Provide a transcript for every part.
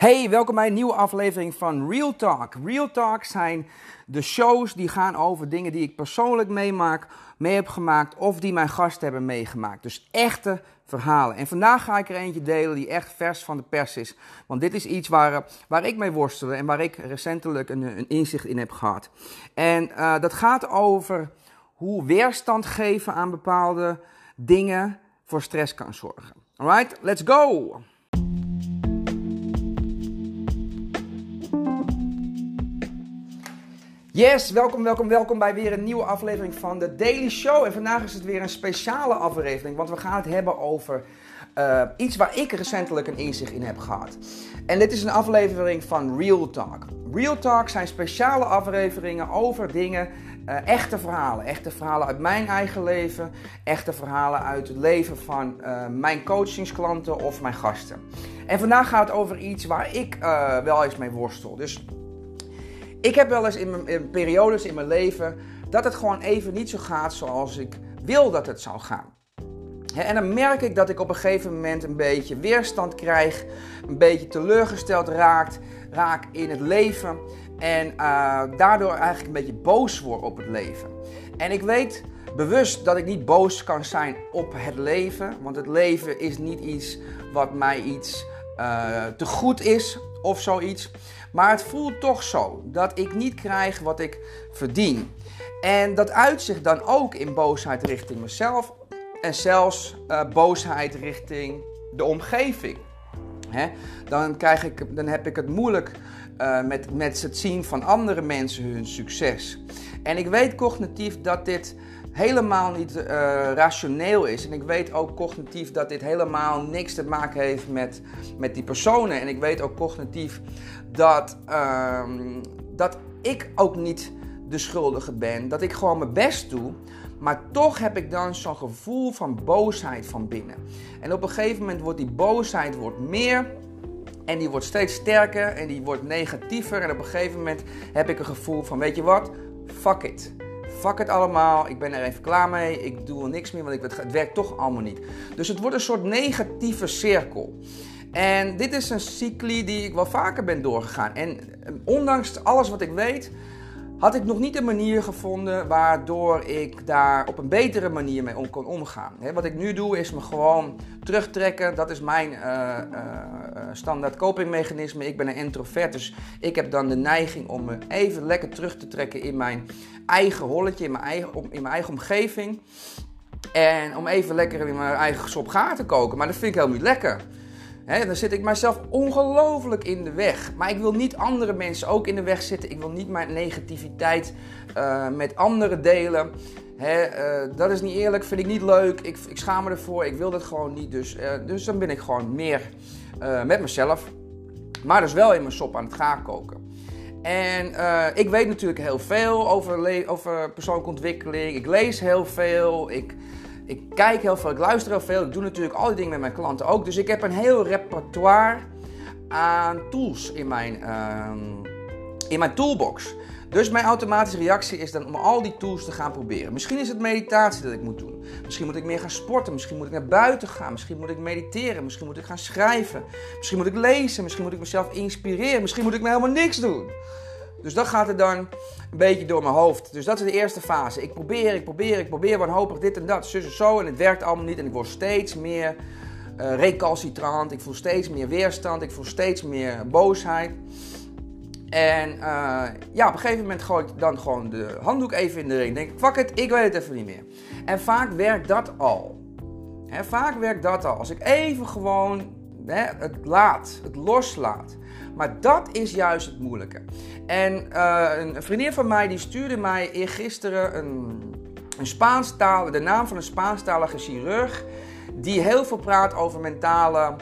Hey, welkom bij een nieuwe aflevering van Real Talk. Real Talk zijn de shows die gaan over dingen die ik persoonlijk meemaak, mee heb gemaakt of die mijn gasten hebben meegemaakt. Dus echte verhalen. En vandaag ga ik er eentje delen die echt vers van de pers is. Want dit is iets waar, waar ik mee worstelde en waar ik recentelijk een, een inzicht in heb gehad. En uh, dat gaat over hoe weerstand geven aan bepaalde dingen voor stress kan zorgen. Alright, let's go! Yes, welkom, welkom, welkom bij weer een nieuwe aflevering van de Daily Show. En vandaag is het weer een speciale aflevering, want we gaan het hebben over uh, iets waar ik recentelijk een inzicht in heb gehad. En dit is een aflevering van Real Talk. Real Talk zijn speciale afleveringen over dingen, uh, echte verhalen. Echte verhalen uit mijn eigen leven, echte verhalen uit het leven van uh, mijn coachingsklanten of mijn gasten. En vandaag gaat het over iets waar ik wel eens mee worstel. Dus ik heb wel eens in, mijn, periodes in mijn leven dat het gewoon even niet zo gaat zoals ik wil dat het zou gaan. En dan merk ik dat ik op een gegeven moment een beetje weerstand krijg, een beetje teleurgesteld raakt, raak in het leven en uh, daardoor eigenlijk een beetje boos word op het leven. En ik weet bewust dat ik niet boos kan zijn op het leven, want het leven is niet iets wat mij iets uh, te goed is of zoiets. Maar het voelt toch zo dat ik niet krijg wat ik verdien. En dat uitzicht dan ook in boosheid richting mezelf en zelfs uh, boosheid richting de omgeving. Hè? Dan, krijg ik, dan heb ik het moeilijk uh, met, met het zien van andere mensen hun succes. En ik weet cognitief dat dit helemaal niet uh, rationeel is. En ik weet ook cognitief dat dit helemaal niks te maken heeft met, met die personen. En ik weet ook cognitief dat, uh, dat ik ook niet de schuldige ben. Dat ik gewoon mijn best doe. Maar toch heb ik dan zo'n gevoel van boosheid van binnen. En op een gegeven moment wordt die boosheid wordt meer. En die wordt steeds sterker en die wordt negatiever. En op een gegeven moment heb ik een gevoel van: weet je wat? Fuck it. Fuck het allemaal, ik ben er even klaar mee, ik doe er niks meer, want het werkt toch allemaal niet. Dus het wordt een soort negatieve cirkel. En dit is een cycli die ik wel vaker ben doorgegaan. En eh, ondanks alles wat ik weet, had ik nog niet een manier gevonden waardoor ik daar op een betere manier mee om kon omgaan. wat ik nu doe is me gewoon terugtrekken. Dat is mijn uh, standaard copingmechanisme. Ik ben een introvert, dus ik heb dan de neiging om me even lekker terug te trekken in mijn eigen holletje, in mijn eigen, in mijn eigen omgeving. En om even lekker in mijn eigen sop gaar te koken. Maar dat vind ik helemaal niet lekker. Dan zit ik mijzelf ongelooflijk in de weg. Maar ik wil niet andere mensen ook in de weg zitten. Ik wil niet mijn negativiteit uh, met anderen delen. He, uh, dat is niet eerlijk, vind ik niet leuk. Ik, ik schaam me ervoor, ik wil dat gewoon niet. Dus, uh, dus dan ben ik gewoon meer met mezelf. Maar dus wel in mijn sop aan het gaar koken. En ik weet natuurlijk heel veel over, over persoonlijke ontwikkeling. Ik lees heel veel. Ik ik kijk heel veel, ik luister heel veel. Ik doe natuurlijk al die dingen met mijn klanten ook. Dus ik heb een heel repertoire aan tools in mijn, uh, in mijn toolbox. Dus mijn automatische reactie is dan om al die tools te gaan proberen. Misschien is het meditatie dat ik moet doen. Misschien moet ik meer gaan sporten. Misschien moet ik naar buiten gaan. Misschien moet ik mediteren. Misschien moet ik gaan schrijven. Misschien moet ik lezen. Misschien moet ik mezelf inspireren. Misschien moet ik me helemaal niks doen. Dus dat gaat er dan een beetje door mijn hoofd. Dus dat is de eerste fase. Ik probeer, ik probeer, ik probeer wanhopig dit en dat, zus en zo. En het werkt allemaal niet. En ik word steeds meer uh, recalcitrant. Ik voel steeds meer weerstand. Ik voel steeds meer boosheid. En uh, ja, op een gegeven moment gooi ik dan gewoon de handdoek even in de ring. Denk ik, fuck it, ik weet het even niet meer. En vaak werkt dat al. Vaak werkt dat al. Als ik even gewoon he, het laat, het loslaat. Maar dat is juist het moeilijke. En uh, een vriendin van mij die stuurde mij eergisteren een, een Spaanstaal, de naam van een Spaanstalige chirurg. Die heel veel praat over mentale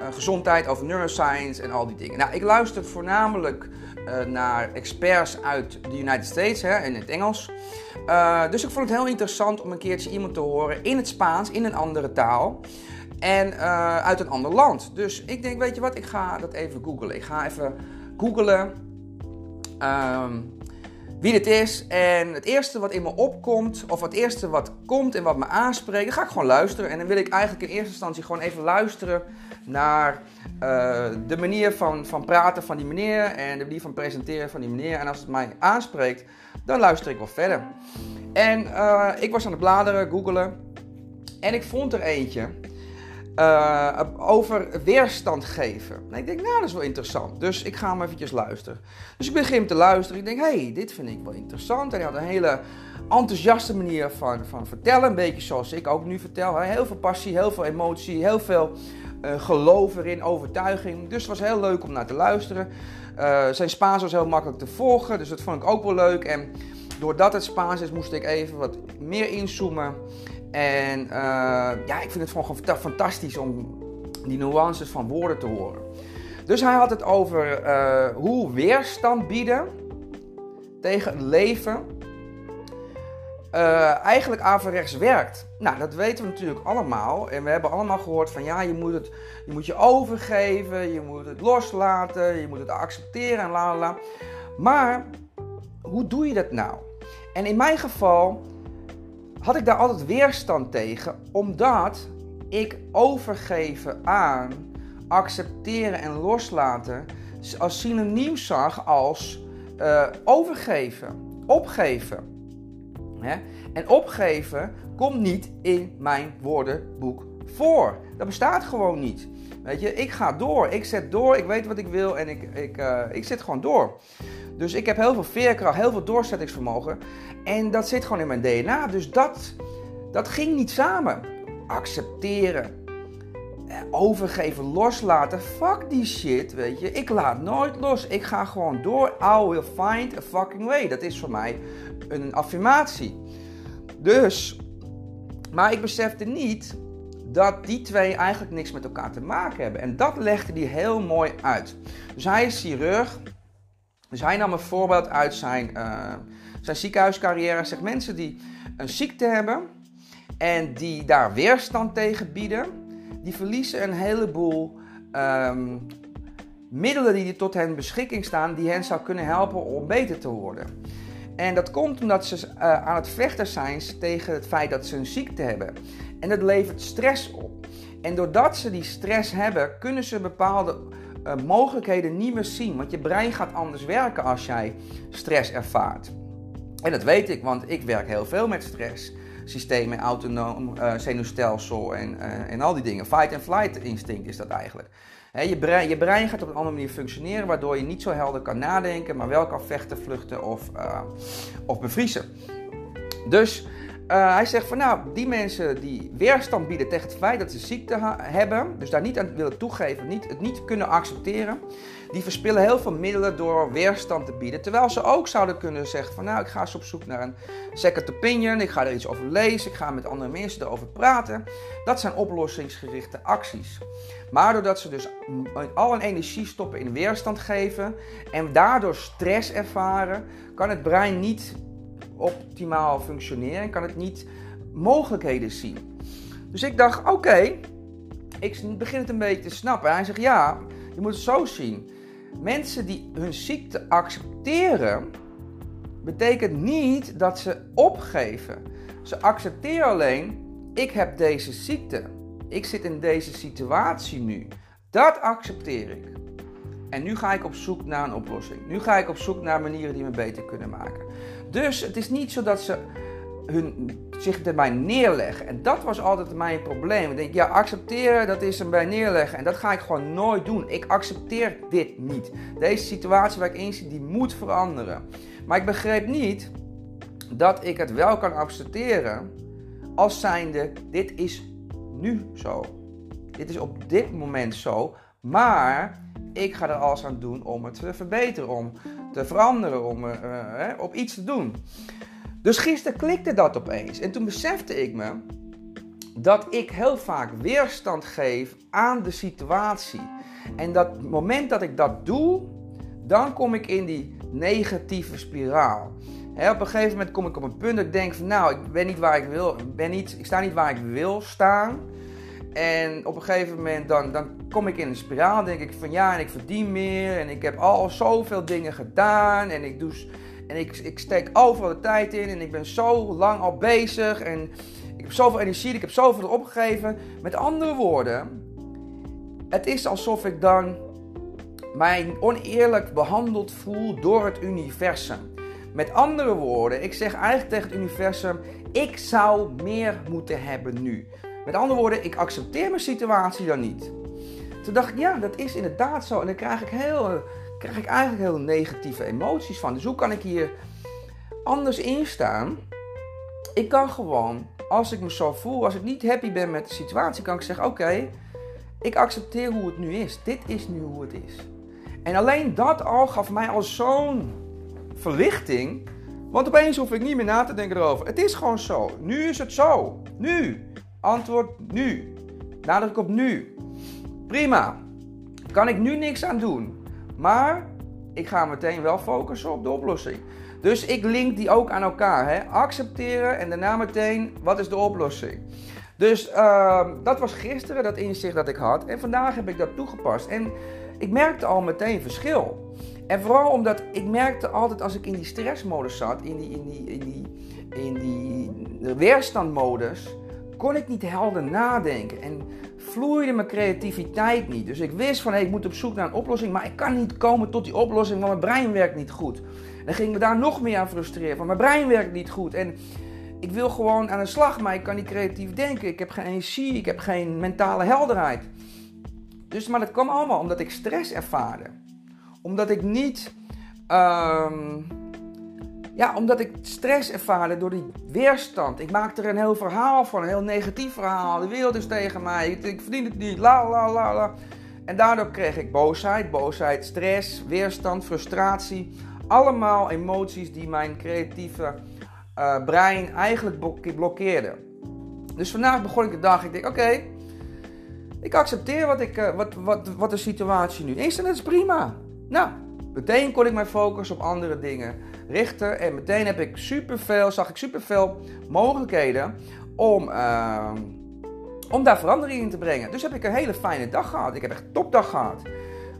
uh, gezondheid, over neuroscience en al die dingen. Nou, ik luister voornamelijk uh, naar experts uit de United States hè, in het Engels. dus ik vond het heel interessant om een keertje iemand te horen in het Spaans, in een andere taal. En uh, uit een ander land. Dus ik denk, weet je wat, ik ga dat even googlen. Ik ga even googlen um, wie dit is. En het eerste wat in me opkomt, of het eerste wat komt en wat me aanspreekt, dan ga ik gewoon luisteren. En dan wil ik eigenlijk in eerste instantie gewoon even luisteren naar eh, de manier van, van praten van die meneer en de manier van presenteren van die meneer. En als het mij aanspreekt, dan luister ik wel verder. En uh, ik was aan het bladeren, googelen. En ik vond er eentje uh, over weerstand geven. En ik denk, nou, dat is wel interessant. Dus ik ga hem eventjes luisteren. Dus ik begin te luisteren. Ik denk, hé, hey, dit vind ik wel interessant. En hij had een hele enthousiaste manier van, van vertellen. Een beetje zoals ik ook nu vertel. Heel veel passie, heel veel emotie, heel veel uh, geloof erin, overtuiging. Dus het was heel leuk om naar te luisteren. Uh, zijn Spaans was heel makkelijk te volgen, dus dat vond ik ook wel leuk. En doordat het Spaans is, moest ik even wat meer inzoomen. En uh, ja, ik vind het gewoon fantastisch om die nuances van woorden te horen. Dus hij had het over hoe weerstand bieden tegen het leven uh, eigenlijk averechts werkt. Nou, dat weten we natuurlijk allemaal. En we hebben allemaal gehoord van ja, je moet, het, je moet je overgeven, je moet het loslaten, je moet het accepteren en la la Maar hoe doe je dat nou? En in mijn geval had ik daar altijd weerstand tegen, omdat ik overgeven aan, accepteren en loslaten als synoniem zag als uh, overgeven, opgeven. En opgeven komt niet in mijn woordenboek voor. Dat bestaat gewoon niet. Weet je, ik ga door. Ik zet door. Ik weet wat ik wil en ik, ik, uh, ik zit gewoon door. Dus ik heb heel veel veerkracht, heel veel doorzettingsvermogen. En dat zit gewoon in mijn DNA. Dus dat, dat ging niet samen. Accepteren. Eh, overgeven, loslaten. Fuck die shit, weet je. Ik laat nooit los. Ik ga gewoon door. I will find a fucking way. Dat is voor mij een affirmatie. Dus, maar ik besefte niet dat die twee eigenlijk niks met elkaar te maken hebben. En dat legde hij heel mooi uit. Dus hij is chirurg. Dus hij nam een voorbeeld uit zijn, uh, zijn ziekenhuiscarrière. Zegt mensen die een ziekte hebben en die daar weerstand tegen bieden, die verliezen een heleboel um, middelen die tot hen beschikking staan, die hen zou kunnen helpen om beter te worden. En dat komt omdat ze uh, aan het vechten zijn tegen het feit dat ze een ziekte hebben. En dat levert stress op. En doordat ze die stress hebben, kunnen ze bepaalde uh, mogelijkheden niet meer zien. Want je brein gaat anders werken als jij stress ervaart. En dat weet ik, want ik werk heel veel met stress. Systemen, autonoom uh, zenuwstelsel en, en al die dingen. Fight and flight instinct is dat eigenlijk je, brein, je brein gaat op een andere manier functioneren, waardoor je niet zo helder kan nadenken, maar wel kan vechten, vluchten of, of bevriezen. Dus uh, hij zegt van nou, die mensen die weerstand bieden tegen het feit dat ze ziekte hebben, dus daar niet aan willen toegeven, niet, het niet kunnen accepteren, die verspillen heel veel middelen door weerstand te bieden. Terwijl ze ook zouden kunnen zeggen van nou, ik ga eens op zoek naar een second opinion, ik ga er iets over lezen, ik ga met andere mensen erover praten. Dat zijn oplossingsgerichte acties. Maar doordat ze dus al hun energie stoppen in weerstand geven en daardoor stress ervaren, kan het brein niet optimaal functioneren en kan het niet mogelijkheden zien. Dus ik dacht, oké, ik begin het een beetje te snappen. En hij zegt, ja, je moet het zo zien. Mensen die hun ziekte accepteren, betekent niet dat ze opgeven. Ze accepteren alleen, ik heb deze ziekte. Ik zit in deze situatie nu. Dat accepteer ik. En nu ga ik op zoek naar een oplossing. Nu ga ik op zoek naar manieren die me beter kunnen maken. Dus het is niet zo dat ze hun, zich erbij neerleggen. En dat was altijd mijn probleem. Ik denk, ja, accepteren, dat is erbij neerleggen. En dat ga ik gewoon nooit doen. Ik accepteer dit niet. Deze situatie waar ik in zit, die moet veranderen. Maar ik begreep niet dat ik het wel kan accepteren als zijnde, dit is nu zo. Dit is op dit moment zo. Maar ik ga er alles aan doen om het te verbeteren, om te veranderen, om uh, op iets te doen. Dus gisteren klikte dat opeens. En toen besefte ik me dat ik heel vaak weerstand geef aan de situatie. En dat moment dat ik dat doe, dan kom ik in die negatieve spiraal. op een gegeven moment kom ik op een punt dat ik denk van nou, ik ben niet waar ik wil, ben niet, ik sta niet waar ik wil staan. En op een gegeven moment dan, dan kom ik in een spiraal, denk ik van ja, en ik verdien meer en ik heb al zoveel dingen gedaan en ik doe en ik, ik steek overal de tijd in en ik ben zo lang al bezig en ik heb zoveel energie, ik heb zoveel opgegeven. Met andere woorden, het is alsof ik dan mij oneerlijk behandeld voel door het universum. Met andere woorden, ik zeg eigenlijk tegen het universum: ik zou meer moeten hebben nu. Met andere woorden, ik accepteer mijn situatie dan niet. Toen dacht ik, ja, dat is inderdaad zo. En dan krijg ik, heel, krijg ik eigenlijk heel negatieve emoties van. Dus hoe kan ik hier anders in staan? Ik kan gewoon, als ik me zo voel, als ik niet happy ben met de situatie, kan ik zeggen: Oké, ik accepteer hoe het nu is. Dit is nu hoe het is. En alleen dat al gaf mij al zo'n verlichting. Want opeens hoef ik niet meer na te denken erover. Het is gewoon zo. Nu is het zo. Nu. Antwoord nu. Nadruk op nu. Prima. Kan ik nu niks aan doen. Maar ik ga meteen wel focussen op de oplossing. Dus ik link die ook aan elkaar. Hè? Accepteren en daarna meteen, wat is de oplossing? Dus uh, dat was gisteren, dat inzicht dat ik had. En vandaag heb ik dat toegepast. En ik merkte al meteen verschil. En vooral omdat ik merkte altijd als ik in die stressmodus zat, in die, in die, in die, in die weerstandmodus, kon ik niet helder nadenken. En vloeide mijn creativiteit niet. Dus ik wist van hey, ik moet op zoek naar een oplossing, maar ik kan niet komen tot die oplossing, want mijn brein werkt niet goed. Dan ging ik me daar nog meer aan frustreren, want mijn brein werkt niet goed. En ik wil gewoon aan de slag, maar ik kan niet creatief denken. Ik heb geen energie, ik heb geen mentale helderheid. Dus, maar dat kwam allemaal omdat ik stress ervaarde. Omdat ik niet. Ehm, ja, omdat ik stress ervaarde door die weerstand. Ik maakte er een heel verhaal van, een heel negatief verhaal. De wereld is tegen mij, ik, verdien het niet, la la la la. En daardoor kreeg ik boosheid, boosheid, stress, weerstand, frustratie. Allemaal emoties die mijn creatieve uh, brein eigenlijk blokkeerden. Dus vandaag begon ik de dag. Ik denk, oké, ik accepteer wat, ik, uh, wat, wat, wat de situatie nu is en dat is prima. Nou, meteen kon ik mijn focus op andere dingen En meteen heb ik superveel, zag ik superveel mogelijkheden om, uh, om daar verandering in te brengen. Dus heb ik een hele fijne dag gehad. Ik heb echt topdag gehad.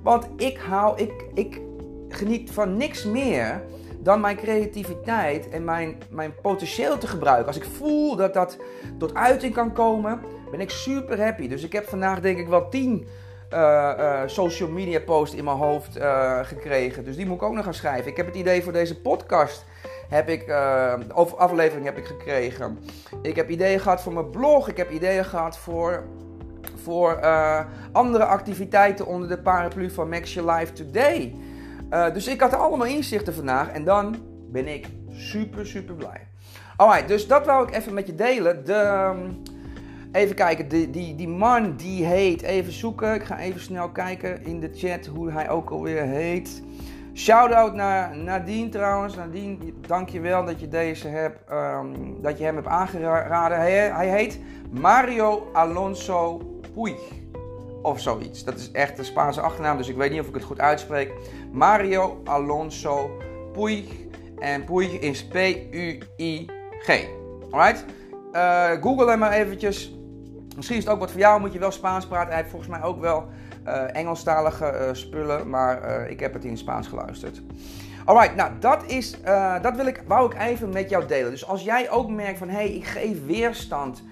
Want ik hou, ik, ik geniet van niks meer dan mijn creativiteit en mijn, mijn potentieel te gebruiken. Als ik voel dat dat tot uiting kan komen, ben ik super happy. Dus ik heb vandaag denk ik wel tien uh, uh, social media posts in mijn hoofd uh, gekregen. Dus die moet ik ook nog gaan schrijven. Ik heb het idee voor deze podcast. Heb ik, over aflevering heb ik gekregen. Ik heb ideeën gehad voor mijn blog. Ik heb ideeën gehad voor, voor andere activiteiten onder de paraplu van Max Your Life Today. dus ik had allemaal inzichten vandaag. En dan ben ik super, super blij. Alright, dus dat wou ik even met je delen. De, ehm, Even kijken, die, die, die man die heet, even zoeken. Ik ga even snel kijken in de chat hoe hij ook alweer heet. Shout-out naar Nadine trouwens. Nadine, dankjewel dat je deze hebt, um, dat je hem hebt aangeraden. Hij, hij heet Mario Alonso Puig. Of zoiets. Dat is echt een Spaanse achternaam, dus ik weet niet of ik het goed uitspreek. Mario Alonso Puig. En Puig is P-U-I-G. Alright? Uh, Google hem maar eventjes. Misschien is het ook wat voor jou, moet je wel Spaans praten. Hij heeft volgens mij ook wel uh, Engelstalige uh, spullen, maar uh, ik heb het in Spaans geluisterd. Alright, nou dat is, dat wil ik, wou ik even met jou delen. Dus als jij ook merkt van, hé, hey, ik geef weerstand.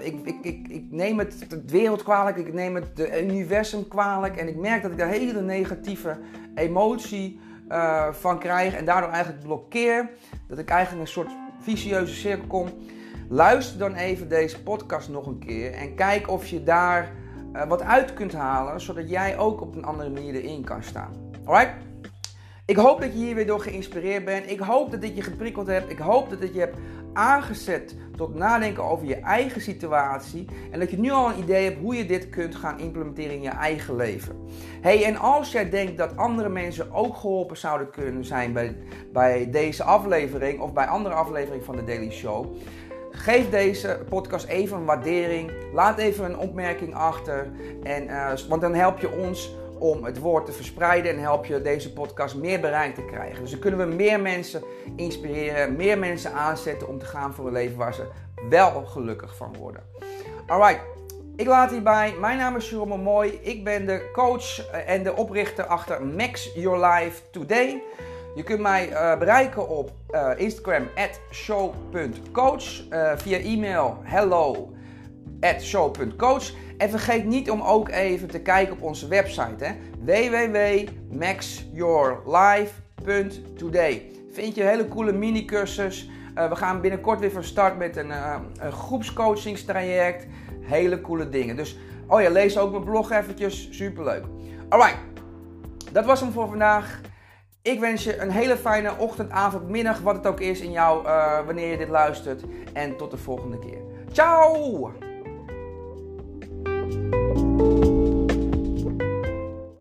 ik, ik, ik, ik neem het, het wereld kwalijk, ik neem het de universum kwalijk. En ik merk dat ik daar hele negatieve emotie van krijg. En daardoor eigenlijk blokkeer. Dat ik eigenlijk een soort vicieuze cirkel kom Luister dan even deze podcast nog een keer en kijk of je daar uh, wat uit kunt halen, zodat jij ook op een andere manier erin kan staan. Alright? Ik hoop dat je hier weer door geïnspireerd bent. Ik hoop dat dit je geprikkeld hebt. Ik hoop dat dit je hebt aangezet tot nadenken over je eigen situatie. En dat je nu al een idee hebt hoe je dit kunt gaan implementeren in je eigen leven. Hey, en als jij denkt dat andere mensen ook geholpen zouden kunnen zijn bij, bij deze aflevering of bij andere afleveringen van de Daily Show. Geef deze podcast even een waardering. Laat even een opmerking achter. En, uh, want dan help je ons om het woord te verspreiden en help je deze podcast meer bereik te krijgen. Dus dan kunnen we meer mensen inspireren, meer mensen aanzetten om te gaan voor een leven waar ze wel gelukkig van worden. Alright, ik laat hierbij. Mijn naam is Jerome Mooi. Ik ben de coach en de oprichter achter Max Your Life Today. Je kunt mij uh, bereiken op uh, Instagram at show.coach. Uh, via e-mail hello show.coach. En vergeet niet om ook even te kijken op onze website www.maxyourlife.today. Vind je hele coole mini-cursus. We gaan binnenkort weer van start met een, een groepscoachingstraject. Hele coole dingen. Dus, oh ja, lees ook mijn blog eventjes. Superleuk. Alright, dat was hem voor vandaag. Ik wens je een hele fijne ochtend, avond, middag, wat het ook is in jou eh, wanneer je dit luistert. En tot de volgende keer. Ciao!